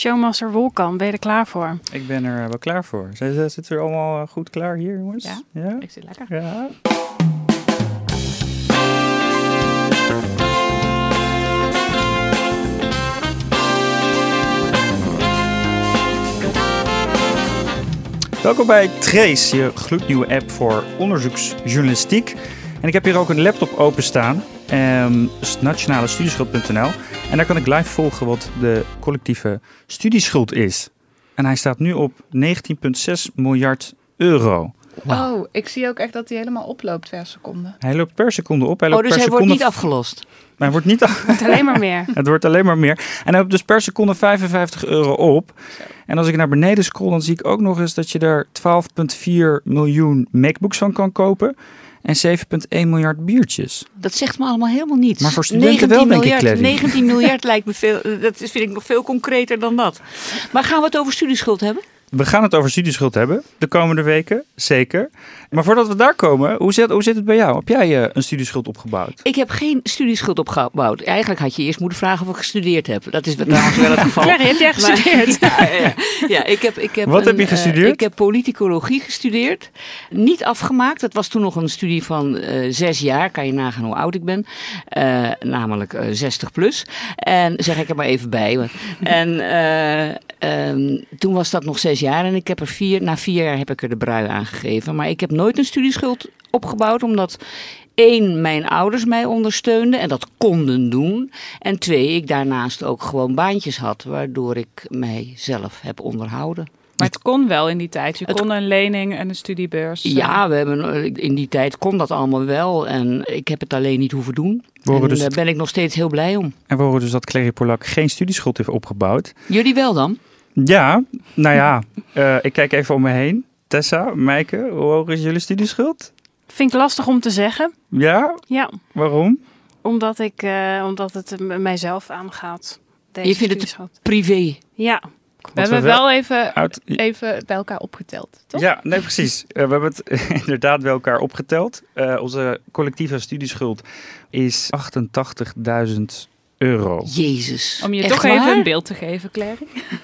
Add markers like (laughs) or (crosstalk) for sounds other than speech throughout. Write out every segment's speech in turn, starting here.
Showmaster Wolkan, ben je er klaar voor? Ik ben er wel klaar voor. Zitten we er allemaal goed klaar hier, jongens? Ja, ja? ik zit lekker. Ja. Welkom bij Trace, je gloednieuwe app voor onderzoeksjournalistiek. En ik heb hier ook een laptop openstaan, um. En daar kan ik live volgen wat de collectieve studieschuld is. En hij staat nu op 19,6 miljard euro. Oh, ik zie ook echt dat hij helemaal oploopt per seconde. Hij loopt per seconde op. Hij oh, loopt dus per hij seconde... wordt niet afgelost? Maar hij wordt niet af... Het (laughs) wordt alleen maar meer. het wordt alleen maar meer. En hij loopt dus per seconde 55 euro op. En als ik naar beneden scroll, dan zie ik ook nog eens dat je er 12,4 miljoen MacBooks van kan kopen. En 7,1 miljard biertjes. Dat zegt me allemaal helemaal niets. Maar voor studenten wel, denk miljard, ik, Clary. 19 miljard lijkt me veel. Dat vind ik nog veel concreter dan dat. Maar gaan we het over studieschuld hebben? We gaan het over studieschuld hebben de komende weken, zeker. Maar voordat we daar komen, hoe zit, hoe zit het bij jou? Heb jij uh, een studieschuld opgebouwd? Ik heb geen studieschuld opgebouwd. Eigenlijk had je eerst moeten vragen of ik gestudeerd heb. Dat is trouwens wel het geval. Clary, heb jij gestudeerd? (laughs) Maar, ja, ja, ja, ik heb, ik heb Wat een, heb je gestudeerd? Uh, ik heb politicologie gestudeerd. Niet afgemaakt. Dat was toen nog een studie van uh, zes jaar. Kan je nagaan hoe oud ik ben. namelijk 60 plus. En zeg ik er maar even bij. En um, toen was dat nog zes jaar. En ik heb er vier, na vier jaar heb ik er de brui aan gegeven. Maar ik heb nooit een studieschuld opgebouwd, omdat één, mijn ouders mij ondersteunden en dat konden doen. En twee, ik daarnaast ook gewoon baantjes had, waardoor ik mijzelf heb onderhouden. Maar het kon wel in die tijd. Je het kon een lening en een studiebeurs. Ja, we hebben, in die tijd kon dat allemaal wel. En ik heb het alleen niet hoeven doen. En dus daar ben ik nog steeds heel blij om. En we horen dus dat Clary Polak geen studieschuld heeft opgebouwd. Jullie wel dan? Ja, nou ja, uh, ik kijk even om me heen. Tessa, Meike, hoe hoog is jullie studieschuld? Vind ik lastig om te zeggen. Ja? Ja. Waarom? Omdat, ik, uh, omdat het mijzelf aangaat. Deze je vindt het privé? Ja. We hebben wel, wel even, uit... even bij elkaar opgeteld, toch? Ja, nee, precies. Uh, we hebben het (laughs) inderdaad bij elkaar opgeteld. Uh, onze collectieve studieschuld is 88.000 euro. Jezus. Om je Echt toch waar? even een beeld te geven, Clary.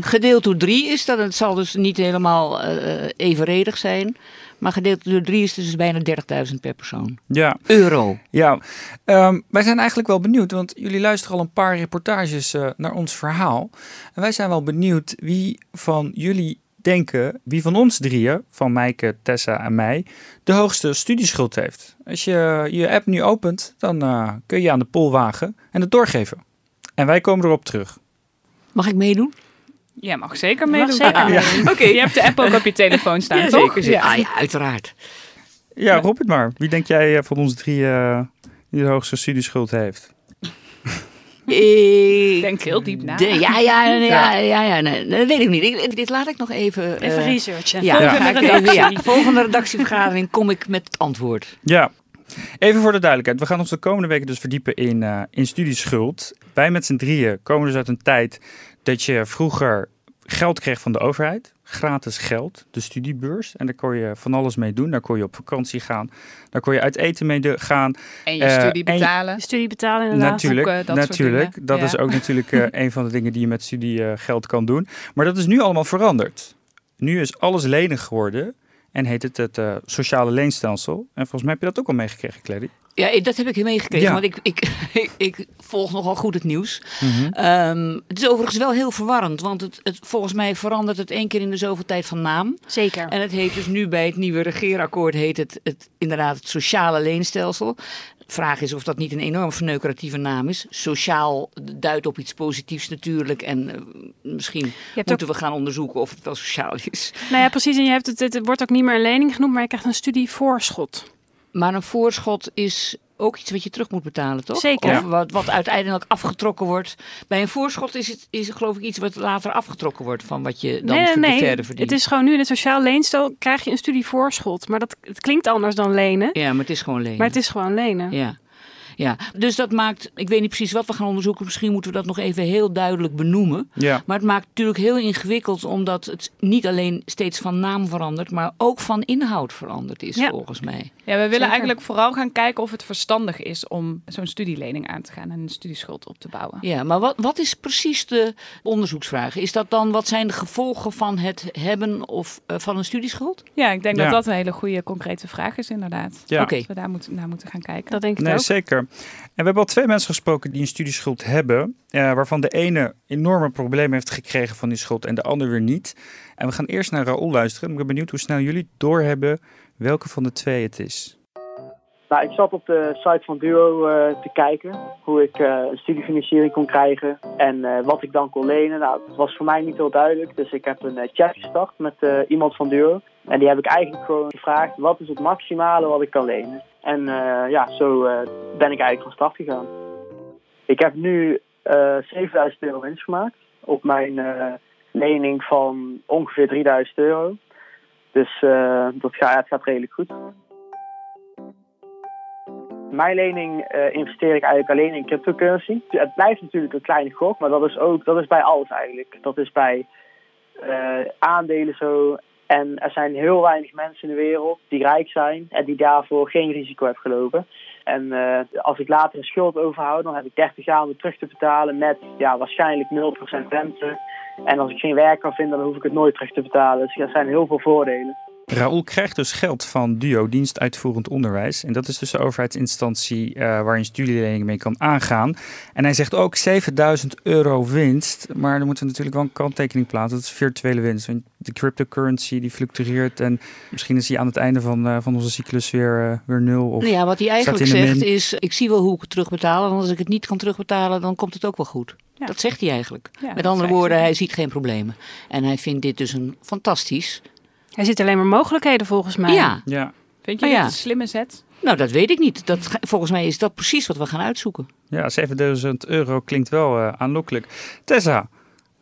Gedeeld door drie is dat. Het zal dus niet helemaal uh, evenredig zijn. Maar gedeeld door drie is dus bijna 30.000 per persoon. Ja. Euro. Ja. Um, wij zijn eigenlijk wel benieuwd, want jullie luisteren al een paar reportages uh, naar ons verhaal. En wij zijn wel benieuwd wie van jullie denken, wie van ons drieën, van Mijke, Tessa en mij, de hoogste studieschuld heeft. Als je je app nu opent, dan uh, kun je aan de poll wagen en het doorgeven. En wij komen erop terug. Mag ik meedoen? Ja, mag zeker meedoen. Mag zeker meedoen. Ja. Oké, okay, je hebt de app ook op je telefoon staan, ja, toch? Zeker, ja. Ah, ja, uiteraard. Ja, roep het maar. Wie denk jij van ons drie uh, die de hoogste studieschuld heeft? Ik denk heel diep na. De, ja, ja, ja, ja, ja nee, dat weet ik niet. Ik, dit laat ik nog even... Even uh, researchen. Ja, volgende, ja. redactie. ja, volgende redactievergadering kom ik met het antwoord. Ja. Even voor de duidelijkheid. We gaan ons de komende weken dus verdiepen in, uh, in studieschuld. Wij met z'n drieën komen dus uit een tijd dat je vroeger geld kreeg van de overheid. Gratis geld, de studiebeurs. En daar kon je van alles mee doen. Daar kon je op vakantie gaan. Daar kon je uit eten mee gaan. En je studie uh, betalen. Je studie betalen inderdaad. Natuurlijk, Boeken, dat natuurlijk. Soort dat ja. is ook (laughs) natuurlijk uh, een van de dingen die je met studiegeld kan doen. Maar dat is nu allemaal veranderd. Nu is alles lenig geworden. En heet het het uh, sociale leenstelsel. En volgens mij heb je dat ook al meegekregen, Clary. Ja, dat heb ik meegekregen, Ja. want ik, ik, (laughs) ik, ik volg nogal goed het nieuws. Mhm. Ehm, het is overigens wel heel verwarrend, want het, het, volgens mij verandert het één keer in de zoveel tijd van naam. Zeker. En het heet dus nu bij het nieuwe regeerakkoord heet het, het inderdaad het sociale leenstelsel. De vraag is of dat niet een enorm verneukeratieve naam is. Sociaal duidt op iets positiefs natuurlijk. En uh, misschien moeten we gaan onderzoeken of het wel sociaal is. Nou ja, precies. En je hebt het, het wordt ook niet meer een lening genoemd, maar je krijgt een studievoorschot. Maar een voorschot is ook iets wat je terug moet betalen, toch? Zeker. Of wat, wat uiteindelijk afgetrokken wordt. Bij een voorschot is het is, geloof ik iets wat later afgetrokken wordt van wat je dan nee, nee, nee. verder verdient. Het is gewoon nu in het sociaal leenstel krijg je een studievoorschot. Maar dat, het klinkt anders dan lenen. Ja, maar het is gewoon lenen. Maar het is gewoon lenen. Ja. Ja, dus dat maakt, ik weet niet precies wat we gaan onderzoeken. Misschien moeten we dat nog even heel duidelijk benoemen. Ja. Maar het maakt natuurlijk heel ingewikkeld, omdat het niet alleen steeds van naam verandert, maar ook van inhoud veranderd is, Ja. volgens mij. Ja, we willen Zeker. eigenlijk vooral gaan kijken of het verstandig is om zo'n studielening aan te gaan en een studieschuld op te bouwen. Ja, maar wat, wat is precies de onderzoeksvraag? Is dat dan, wat zijn de gevolgen van het hebben of eh, van een studieschuld? Ja, ik denk Ja. dat dat een hele goede concrete vraag is inderdaad. Ja. Oké. Dat we daar moeten, naar moeten gaan kijken. Dat denk ik Nee, ook. zeker. En we hebben al twee mensen gesproken die een studieschuld hebben, eh, waarvan de ene enorme problemen heeft gekregen van die schuld en de ander weer niet. En we gaan eerst naar Raoul luisteren. Ik ben benieuwd hoe snel jullie doorhebben welke van de twee het is. Nou, ik zat op de site van Duo eh, te kijken hoe ik eh, een studiefinanciering kon krijgen en wat ik dan kon lenen. Nou, het was voor mij niet heel duidelijk, dus ik heb een chat gestart met iemand van Duo. En die heb ik eigenlijk gewoon gevraagd, wat is het maximale wat ik kan lenen? En eh, ja, zo eh, ben ik eigenlijk van start gegaan. Ik heb nu eh 7000 euro winst gemaakt op mijn eh, lening van ongeveer 3000 euro. Dus eh, dat gaat, het gaat redelijk goed. Mijn lening eh, investeer ik eigenlijk alleen in cryptocurrency. Het blijft natuurlijk een kleine gok, maar dat is ook dat is bij alles eigenlijk. Dat is bij eh, aandelen zo. En er zijn heel weinig mensen in de wereld die rijk zijn en die daarvoor geen risico hebben gelopen. En eh, als ik later een schuld overhoud, dan heb ik 30 jaar om het terug te betalen met ja, waarschijnlijk 0% rente. En als ik geen werk kan vinden, dan hoef ik het nooit terug te betalen. Dus er zijn heel veel voordelen. Raoul krijgt dus geld van DUO, Dienst Uitvoerend Onderwijs. En dat is dus de overheidsinstantie eh, waar je studielening mee kan aangaan. En hij zegt ook 7000 euro winst. Maar dan moeten we natuurlijk wel een kanttekening plaatsen. Dat is virtuele winst. Want de cryptocurrency die fluctueert. En misschien is hij aan het einde van, eh, van onze cyclus weer, eh, weer nul. Of... Nou ja, wat hij eigenlijk zegt min. is, ik zie wel hoe ik het terugbetaal. En als ik het niet kan terugbetalen, dan komt het ook wel goed. Ja. Dat zegt hij eigenlijk. Ja, Met andere woorden, hij ziet geen problemen. En hij vindt dit dus een fantastisch. Hij ziet alleen maar mogelijkheden volgens mij. Ja, Ja, Vind je ja. een slimme zet? nou dat weet ik niet. Dat, volgens mij is dat precies wat we gaan uitzoeken. ja 7000 euro klinkt wel eh, aanlokkelijk. Tessa,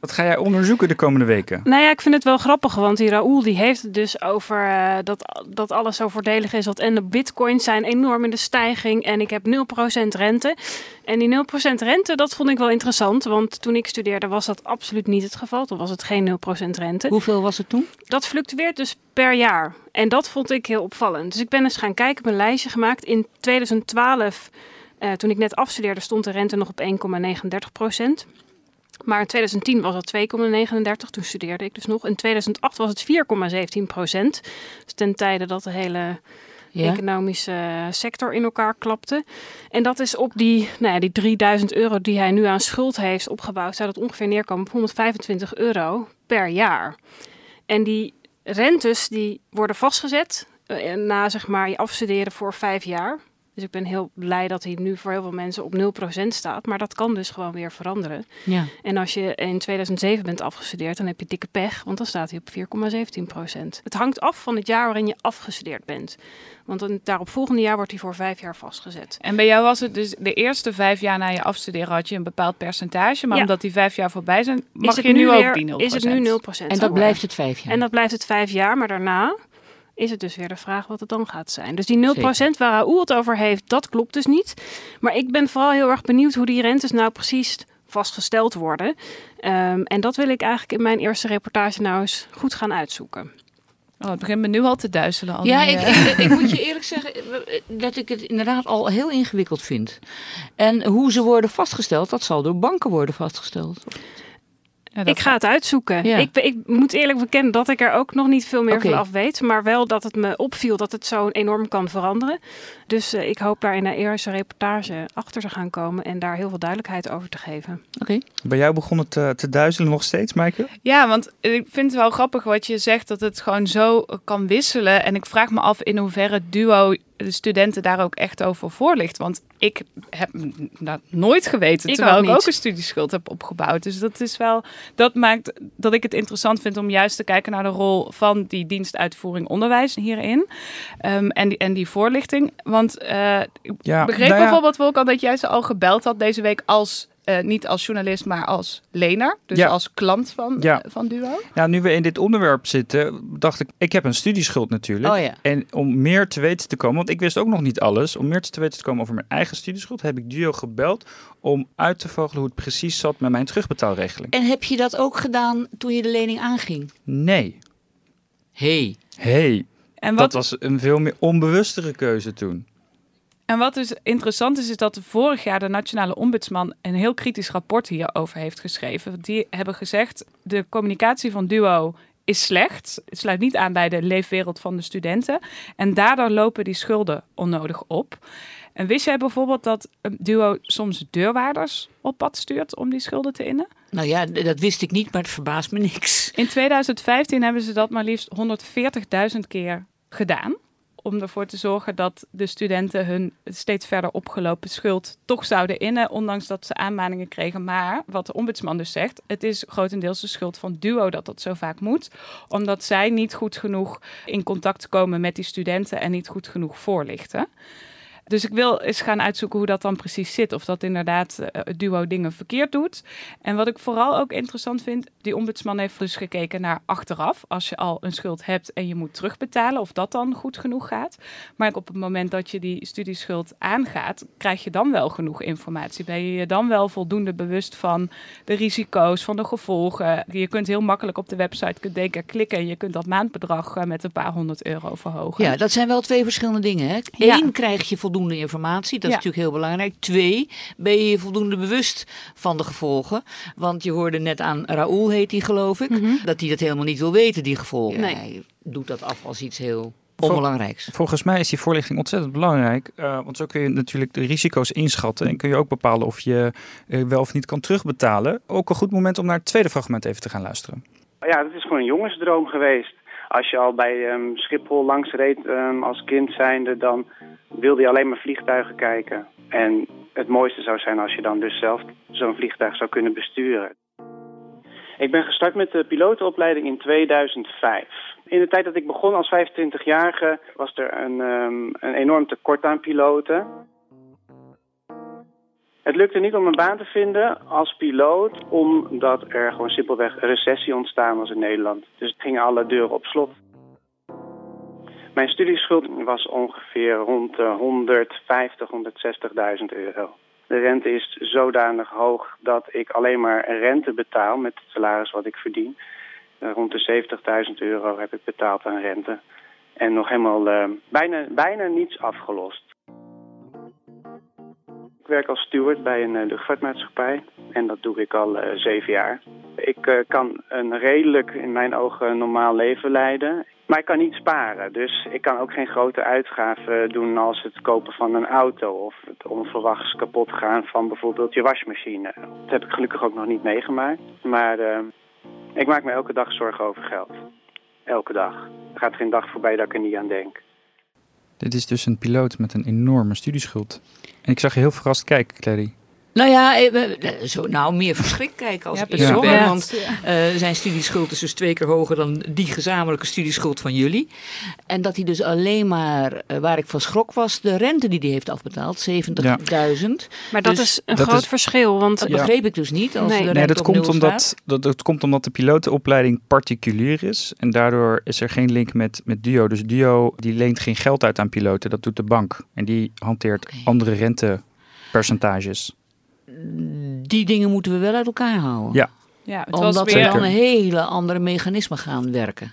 wat ga jij onderzoeken de komende weken? Nou ja, ik vind het wel grappig, want die Raoul die heeft het dus over eh, dat, dat alles zo voordelig is. Want en de bitcoins zijn enorm in de stijging en ik heb 0% rente. En die 0% rente, dat vond ik wel interessant, want toen ik studeerde was dat absoluut niet het geval. Toen was het geen 0% rente. Hoeveel was het toen? Dat fluctueert dus per jaar. En dat vond ik heel opvallend. Dus ik ben eens gaan kijken, ik heb een lijstje gemaakt. In 2012, eh, toen ik net afstudeerde, stond de rente nog op 1,39 procent. Maar in 2010 was het 2,39, toen studeerde ik dus nog. In 2008 was het 4,17 procent. Dus ten tijde dat de hele Ja. economische sector in elkaar klapte. En dat is op die, nou ja, die 3000 euro die hij nu aan schuld heeft opgebouwd, zou dat ongeveer neerkomen op 125 euro per jaar. En die rentes die worden vastgezet eh, na zeg maar je afstuderen voor vijf jaar. Dus ik ben heel blij dat hij nu voor heel veel mensen op 0% staat. Maar dat kan dus gewoon weer veranderen. Ja. En als je in 2007 bent afgestudeerd, dan heb je dikke pech, want dan staat hij op 4,17% Het hangt af van het jaar waarin je afgestudeerd bent. Want het daaropvolgende jaar wordt hij voor vijf jaar vastgezet. En bij jou was het dus de eerste vijf jaar na je afstuderen had je een bepaald percentage. Maar Ja. omdat die vijf jaar voorbij zijn, Is mag het je nu, ook weer- die 0%. Is het nu 0 En dat blijft het vijf jaar. En dat blijft het vijf jaar, maar daarna is het dus weer de vraag wat het dan gaat zijn. Dus die 0% waar Raoul het over heeft, dat klopt dus niet. Maar ik ben vooral heel erg benieuwd hoe die rentes nou precies vastgesteld worden. Ehm, en dat wil ik eigenlijk in mijn eerste reportage nou eens goed gaan uitzoeken. Oh, het begint me nu al te duizelen. Al Ja, die, ik, eh, ik, ik moet je (laughs) eerlijk zeggen eh, dat ik het inderdaad al heel ingewikkeld vind. En hoe ze worden vastgesteld, dat zal door banken worden vastgesteld. Ja, ik ga het uitzoeken. Ja. Ik, ik moet eerlijk bekennen dat ik er ook nog niet veel meer van af weet. Maar wel dat het me opviel dat het zo enorm kan veranderen. Dus eh, ik hoop daar in de eerste reportage achter te gaan komen. En daar heel veel duidelijkheid over te geven. Oké. Bij jou begon het eh, te duizelen nog steeds, Maaike? Ja, want ik vind het wel grappig wat je zegt dat het gewoon zo kan wisselen. En ik vraag me af in hoeverre Duo de studenten daar ook echt over voorlicht. Want ik heb dat nooit geweten, Ik terwijl ook ik ook een studieschuld heb opgebouwd. Dus dat is wel, dat maakt dat ik het interessant vind om juist te kijken naar de rol van die dienstuitvoering onderwijs hierin. Ehm, en, die, en die voorlichting. Want eh, ik Ja, begreep nou ja. bijvoorbeeld, Wolkan, dat jij ze al gebeld had deze week als eh, niet als journalist, maar als lener. Dus Ja. als klant van, Ja. eh, van Duo. Ja, nu we in dit onderwerp zitten, dacht ik, ik heb een studieschuld natuurlijk. Oh ja. En om meer te weten te komen, want ik wist ook nog niet alles, om meer te weten te komen over mijn eigen studieschuld, heb ik Duo gebeld om uit te vogelen hoe het precies zat met mijn terugbetaalregeling. En heb je dat ook gedaan toen je de lening aanging? Nee. hey. hey, En dat wat, was een veel meer onbewustere keuze toen. En wat dus interessant is, is dat vorig jaar de Nationale Ombudsman een heel kritisch rapport hierover heeft geschreven. Die hebben gezegd, de communicatie van Duo is slecht. Het sluit niet aan bij de leefwereld van de studenten. En daardoor lopen die schulden onnodig op. En wist jij bijvoorbeeld dat een Duo soms deurwaarders op pad stuurt om die schulden te innen? Nou ja, dat wist ik niet, maar het verbaast me niks. In 2015 hebben ze dat maar liefst 140.000 keer gedaan. Om ervoor te zorgen dat de studenten hun steeds verder opgelopen schuld toch zouden innen. Ondanks dat ze aanmaningen kregen. Maar wat de ombudsman dus zegt, het is grotendeels de schuld van Duo dat dat zo vaak moet. Omdat zij niet goed genoeg in contact komen met die studenten en niet goed genoeg voorlichten. Dus ik wil eens gaan uitzoeken hoe dat dan precies zit. Of dat inderdaad eh, het duo dingen verkeerd doet. En wat ik vooral ook interessant vind, die ombudsman heeft dus gekeken naar achteraf. Als je al een schuld hebt en je moet terugbetalen, of dat dan goed genoeg gaat. Maar op het moment dat je die studieschuld aangaat, krijg je dan wel genoeg informatie. Ben je je dan wel voldoende bewust van de risico's, van de gevolgen. Je kunt heel makkelijk op de website Kudeka klikken en je kunt dat maandbedrag eh, met een paar honderd euro verhogen. Ja, dat zijn wel twee verschillende dingen. Hè? Ja. Eén, krijg je voldoende informatie. Dat is natuurlijk heel belangrijk. Twee, ben je je voldoende bewust van de gevolgen. Want je hoorde net aan Raoul, heet hij geloof ik, dat hij dat helemaal niet wil weten, die gevolgen. Nee. Hij doet dat af als iets heel onbelangrijks. Volgens mij is die voorlichting ontzettend belangrijk, eh, want zo kun je natuurlijk de risico's inschatten en kun je ook bepalen of je eh, wel of niet kan terugbetalen. Ook een goed moment om naar het tweede fragment even te gaan luisteren. Ja, dat is gewoon een jongensdroom geweest. Als je al bij ehm, Schiphol langs reed ehm, als kind zijnde, dan wilde je alleen maar vliegtuigen kijken. En het mooiste zou zijn als je dan dus zelf zo'n vliegtuig zou kunnen besturen. Ik ben gestart met de pilotenopleiding in 2005. In de tijd dat ik begon als 25-jarige was er een, ehm, een enorm tekort aan piloten. Het lukte niet om een baan te vinden als piloot, omdat er gewoon simpelweg recessie ontstaan was in Nederland. Dus gingen alle deuren op slot. Mijn studieschuld was ongeveer rond de 150, 160.000 euro. De rente is zodanig hoog dat ik alleen maar rente betaal met het salaris wat ik verdien. Eh, rond de 70.000 euro heb ik betaald aan rente. En nog helemaal eh, bijna, bijna niets afgelost. Werk als steward bij een eh, luchtvaartmaatschappij en dat doe ik al eh, zeven jaar. Ik eh, kan een redelijk, in mijn ogen, normaal leven leiden. Maar ik kan niet sparen, dus ik kan ook geen grote uitgaven doen als het kopen van een auto of het onverwachts kapot gaan van bijvoorbeeld je wasmachine. Dat heb ik gelukkig ook nog niet meegemaakt, maar ik maak me elke dag zorgen over geld. Elke dag. Er gaat geen dag voorbij dat ik er niet aan denk. Dit is dus een piloot met een enorme studieschuld. En ik zag je heel verrast kijken, Clary. Nou ja, eh, eh, zo, nou meer verschrikt kijken als Ja, ik bizar. ben. Ja. Want eh, zijn studieschuld is dus twee keer hoger dan die gezamenlijke studieschuld van jullie. En dat hij dus alleen maar, waar ik van schrok was, de rente die hij heeft afbetaald, 70.000. Maar dat Dus is een dat groot is- verschil. Want Dat Ja. begreep ik dus niet. Als Nee. de Nee, dat komt, omdat, dat, dat komt omdat de pilotenopleiding particulier is. En daardoor is er geen link met, met Duo. Dus Duo die leent geen geld uit aan piloten, dat doet de bank. En die hanteert andere rentepercentages. Die dingen moeten we wel uit elkaar houden. Ja. Ja, het was Omdat er meer dan hele andere mechanismen gaan werken.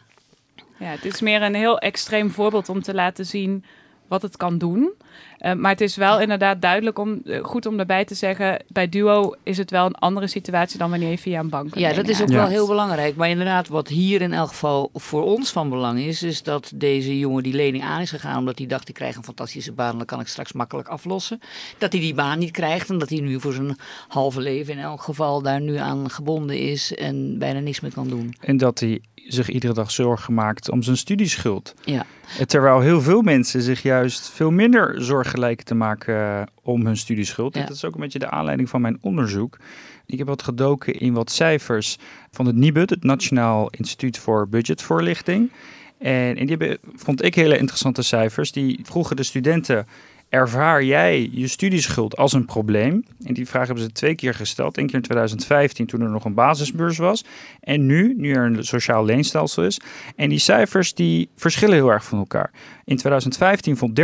Ja, het is meer een heel extreem voorbeeld om te laten zien wat het kan doen. Eh, maar het is wel inderdaad duidelijk om eh, goed om daarbij te zeggen: bij Duo is het wel een andere situatie dan wanneer je via een bank. Ja, dat is ook Ja. wel heel belangrijk. Maar inderdaad, wat hier in elk geval voor ons van belang is, is dat deze jongen die lening aan is gegaan omdat hij dacht, ik krijg een fantastische baan, dan kan ik straks makkelijk aflossen. Dat hij die baan niet krijgt en dat hij nu voor zijn halve leven in elk geval daar nu aan gebonden is en bijna niks meer kan doen. En dat hij zich iedere dag zorgen maakt om zijn studieschuld. Ja. Terwijl heel veel mensen zich juist veel minder zorgen lijken te maken eh, om hun studieschuld. Ja. dat is ook een beetje de aanleiding van mijn onderzoek. Ik heb wat gedoken in wat cijfers van het NIBUD, het Nationaal Instituut voor Budgetvoorlichting. En, en die hebben, vond ik hele interessante cijfers. Die vroegen de studenten Ervaar jij je studieschuld als een probleem? En die vraag hebben ze twee keer gesteld. Eén keer in 2015 toen er nog een basisbeurs was. En nu, nu er een sociaal leenstelsel is. En die cijfers die verschillen heel erg van elkaar. In 2015 vond 30%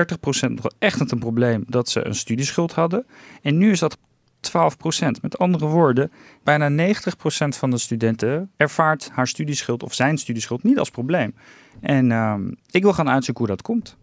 nog echt het een probleem dat ze een studieschuld hadden. En nu is dat 12%. Met andere woorden, bijna 90% van de studenten ervaart haar studieschuld of zijn studieschuld niet als probleem. En ehm, ik wil gaan uitzoeken hoe dat komt.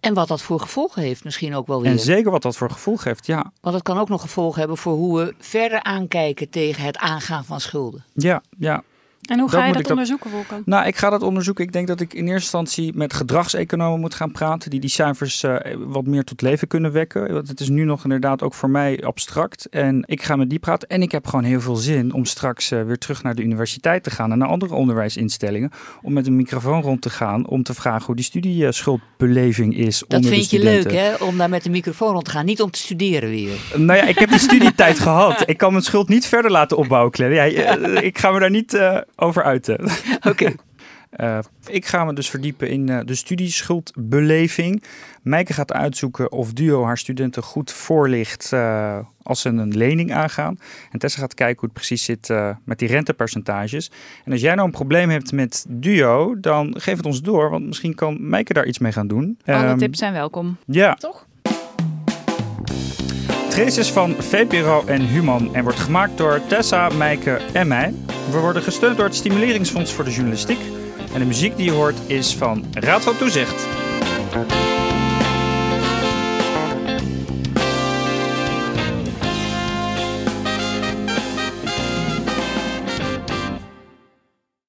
En wat dat voor gevolgen heeft misschien ook wel weer. En zeker wat dat voor gevolgen heeft, ja. Want het kan ook nog gevolgen hebben voor hoe we verder aankijken tegen het aangaan van schulden. Ja, ja. En hoe Dat ga je dat ik dat- onderzoeken, Wolken? Nou, ik ga dat onderzoeken. Ik denk dat ik in eerste instantie met gedragseconomen moet gaan praten, die die cijfers eh, wat meer tot leven kunnen wekken. Want het is nu nog inderdaad ook voor mij abstract. En ik ga met die praten. En ik heb gewoon heel veel zin om straks eh, weer terug naar de universiteit te gaan en naar andere onderwijsinstellingen. Om met een microfoon rond te gaan om te vragen hoe die studieschuldbeleving is. Dat onder de vind je leuk, hè? Om daar met de microfoon rond te gaan. Niet om te studeren weer. (laughs) Nou ja, ik heb die studietijd gehad. Ik kan mijn schuld niet verder laten opbouwen, Claire. Ja, eh, ik ga me daar niet eh, over uiten. (laughs) Oké. Eh, ik ga me dus verdiepen in eh, de studieschuldbeleving. Meike gaat uitzoeken of Duo haar studenten goed voorlicht eh, als ze een lening aangaan. En Tessa gaat kijken hoe het precies zit eh, met die rentepercentages. En als jij nou een probleem hebt met Duo, dan geef het ons door. Want misschien kan Meike daar iets mee gaan doen. Alle Ehm, tips zijn welkom. Ja. Toch? Trace is van VPRO en Human en wordt gemaakt door Tessa, Meike en mij. We worden gesteund door het Stimuleringsfonds voor de Journalistiek. En de muziek die je hoort is van Raad van Toezicht.